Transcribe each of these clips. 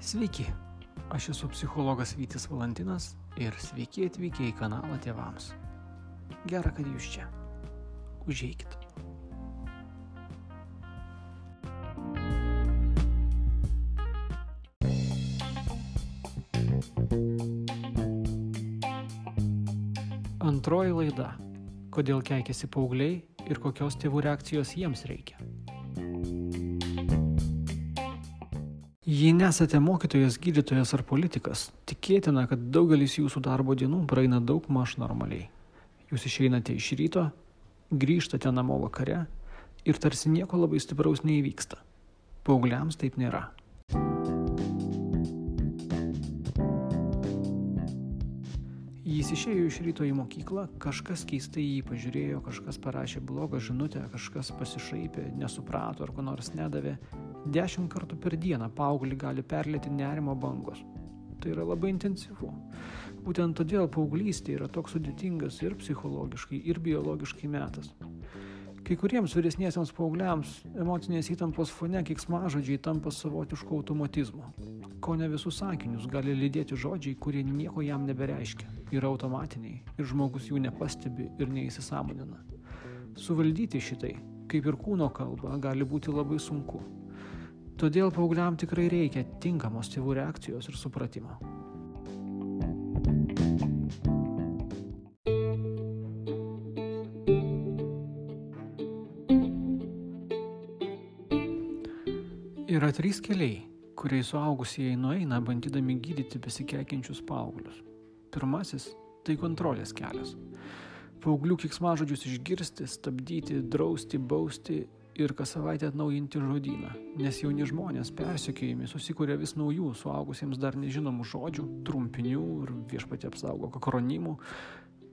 Sveiki, aš esu psichologas Vytis Valantinas ir sveiki atvykę į kanalą tėvams. Gera, kad jūs čia. Užeikit. Antroji laida. Kodėl keikiasi paaugliai ir kokios tėvų reakcijos jiems reikia. Jei nesate mokytojas, gydytojas ar politikas, tikėtina, kad daugelis jūsų darbo dienų praeina daug maž normaliai. Jūs išeinate iš ryto, grįžtate namo vakare ir tarsi nieko labai stipraus neįvyksta. Paugliams taip nėra. Jis išėjo iš ryto į mokyklą, kažkas keistai jį pažiūrėjo, kažkas parašė blogą žinutę, kažkas pasišaipė, nesuprato ar ko nors nedavė. Dešimt kartų per dieną paauglį gali perlėti nerimo bangos. Tai yra labai intensyvu. Būtent todėl paauglystė yra toks sudėtingas ir psichologiškai, ir biologiškai metas. Kai kuriems vyresniesiams paaugliams emocinės įtampos fone kiksmažodžiai tampa savotišku automatizmu. Ko ne visus sakinius gali lydėti žodžiai, kurie nieko jam nebereiškia, yra automatiniai ir žmogus jų nepastebi ir neįsisamonina. Suvaldyti šitai, kaip ir kūno kalba, gali būti labai sunku. Todėl paaugliam tikrai reikia tinkamos tėvų reakcijos ir supratimo. Yra trys keliai, kuriais suaugusieji nueina bandydami gydyti besikeikiančius paauglius. Pirmasis - tai kontrolės kelias. Paauglių kiksmažodžius išgirsti, stabdyti, drausti, bausti ir kas savaitę atnaujinti žodyną, nes jauni žmonės persikėjami susikuria vis naujų, suaugusiems dar nežinomų žodžių, trumpinių ir viešpatį apsaugo akronimų.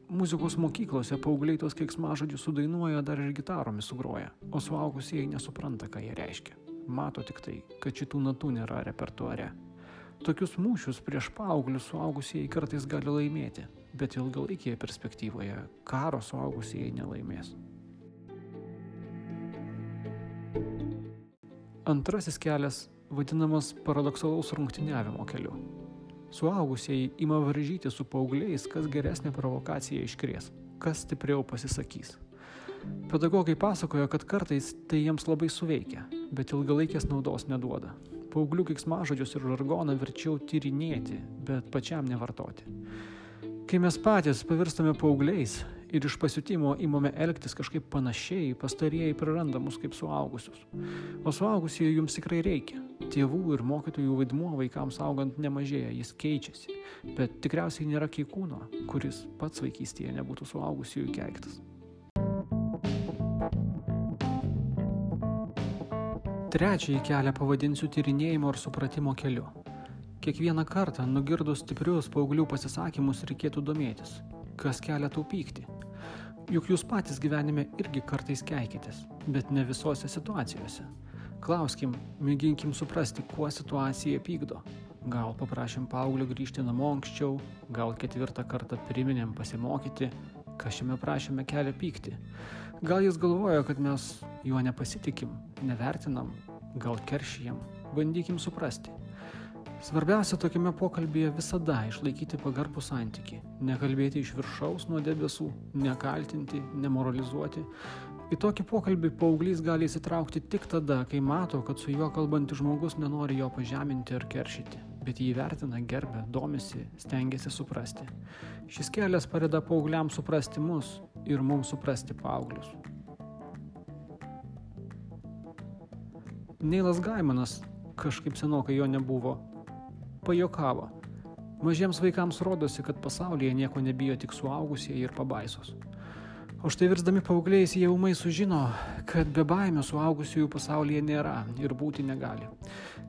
Muzikos mokyklose paaugliai tos kiksmažodžius sudainuoja dar ir gitaromis sugroja, o suaugusieji nesupranta, ką jie reiškia mato tik tai, kad šitų natų nėra repertuare. Tokius mūšius prieš paauglius suaugusieji kartais gali laimėti, bet ilgalaikėje perspektyvoje karo suaugusieji nelaimės. Antrasis kelias vadinamas paradoksalaus rungtyniavimo keliu. Suaugusieji ima varžyti su paaugliais, kas geresnė provokacija iškrės, kas stipriau pasisakys. Pedagogai pasakojo, kad kartais tai jiems labai suveikia, bet ilgalaikės naudos neduoda. Pauglių kiksmažodžius ir žargoną verčiau tyrinėti, bet pačiam nevartoti. Kai mes patys pavirstame paaugliais ir iš pasiutimo įmame elgtis kažkaip panašiai, pastarieji praranda mus kaip suaugusius. O suaugusieji jums tikrai reikia. Tėvų ir mokytojų vaidmuo vaikams augant nemažėja, jis keičiasi. Bet tikriausiai nėra keikūno, kuris pats vaikystėje nebūtų suaugusiųjų keiktas. Trečiąjį kelią pavadinsiu tyrinėjimo ir supratimo keliu. Kiekvieną kartą nugirdus stiprius paauglių pasisakymus reikėtų domėtis, kas kelia tau pyktį. Juk jūs patys gyvenime irgi kartais keikitės, bet ne visose situacijose. Klauskim, mėginkim suprasti, kuo situacija pykdo. Gal paprašym paauglio grįžti namo anksčiau, gal ketvirtą kartą priminėm pasimokyti, kas šiame prašyme kelia pyktį. Gal jis galvoja, kad mes juo nepasitikim, nevertinam, gal keršijam, bandykim suprasti. Svarbiausia tokiame pokalbėje visada išlaikyti pagarbų santyki, nekalbėti iš viršaus nuo debesų, nekaltinti, nemoralizuoti. Į tokį pokalbį paauglys gali įsitraukti tik tada, kai mato, kad su juo kalbantis žmogus nenori jo pažeminti ar keršyti, bet jį vertina, gerbė, domisi, stengiasi suprasti. Šis kelias padeda paaugliams suprasti mus ir mums suprasti paauglius. Neilas Gaimanas, kažkaip senokai jo nebuvo, pajokavo. Mažiems vaikams rodosi, kad pasaulyje nieko nebijo tik suaugusieji ir pabaisos. O štai virsdami paaugliais jie umai sužino, kad be baimio suaugusiųjų pasaulyje nėra ir būti negali.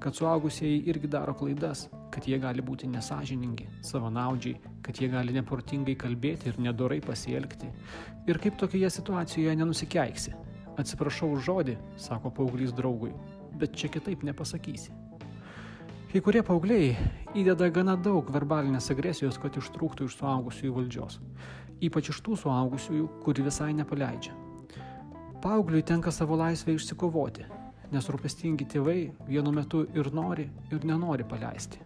Kad suaugusieji irgi daro klaidas, kad jie gali būti nesažiningi, savanaudžiai, kad jie gali neprotingai kalbėti ir nedorai pasielgti. Ir kaip tokioje situacijoje nenusikeiksi. Atsiprašau už žodį, sako paauglys draugui, bet čia kitaip nepasakysi. Kai kurie paaugliai įdeda gana daug verbalinės agresijos, kad ištrūktų iš suaugusiųjų valdžios. Ypač iš tų suaugusiųjų, kuri visai nepaleidžia. Paaugliui tenka savo laisvę išsikovoti. nes rūpestingi tėvai vienu metu ir nori, ir nenori paleisti.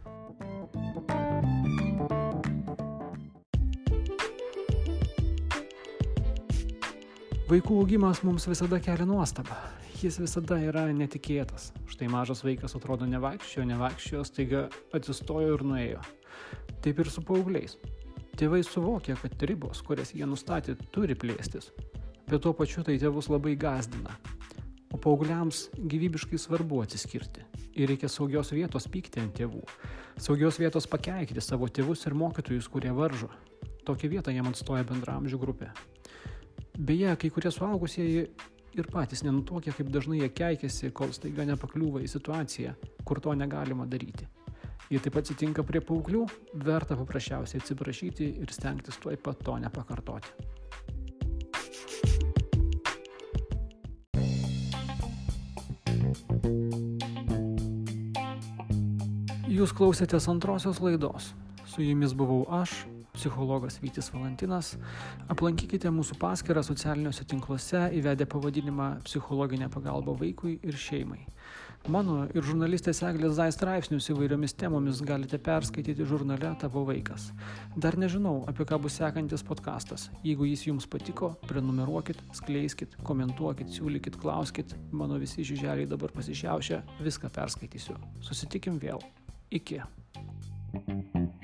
Vaikų augimas mums visada kelia nuostabą. Jis visada yra netikėtas. Štai mažas vaikas atrodo nevaikščiojo, nevaikščiojo, staiga atsistojo ir nuėjo. Taip ir su paaugliais. Tėvai suvokia, kad ribos, kurias jie nustatė, turi plėstis, bet tuo pačiu tai tėvus labai gazdina. O paaugliams gyvybiškai svarbu atsiskirti. Ir reikia saugios vietos pykti ant tėvų. Saugios vietos pakeikti savo tėvus ir mokytojus, kurie varžo. Tokią vietą jam atstoja bendramžių grupė. Beje, kai kurie suaugusieji ir patys nenutokia, kaip dažnai jie keikiasi, kol staiga nepakliūva į situaciją, kur to negalima daryti. Jei taip atsitinka prie paauglių, verta paprasčiausiai atsiprašyti ir stengtis tuoj pat to nepakartoti. Jūs klausėtės antrosios laidos. Su jumis buvau aš, psichologas Vytis Valantinas. Aplankykite mūsų paskirtą socialiniuose tinkluose įvedę pavadinimą Psichologinė pagalba vaikui ir šeimai. Mano ir žurnalistės Eglės Zai straipsnius įvairiomis temomis galite perskaityti žurnale Tavo vaikas. Dar nežinau, apie ką bus sekantis podkastas. Jeigu jis jums patiko, prenumeruokit, skleiskit, komentuokit, siūlykit, klauskit. Mano visi žiželiai dabar pasišiaušia, viską perskaitysiu. Susitikim vėl. Iki. thank you